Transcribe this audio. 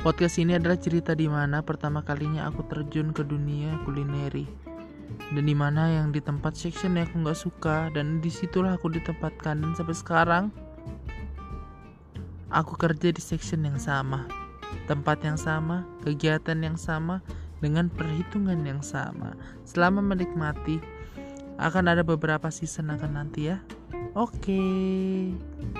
Podcast ini adalah cerita di mana pertama kalinya aku terjun ke dunia kulineri. Dan di mana yang di tempat section yang aku nggak suka dan di situlah aku ditempatkan. Dan sampai sekarang aku kerja di section yang sama. Tempat yang sama kegiatan yang sama dengan perhitungan yang sama. Selama menikmati akan ada beberapa season akan nanti ya. Oke. okay.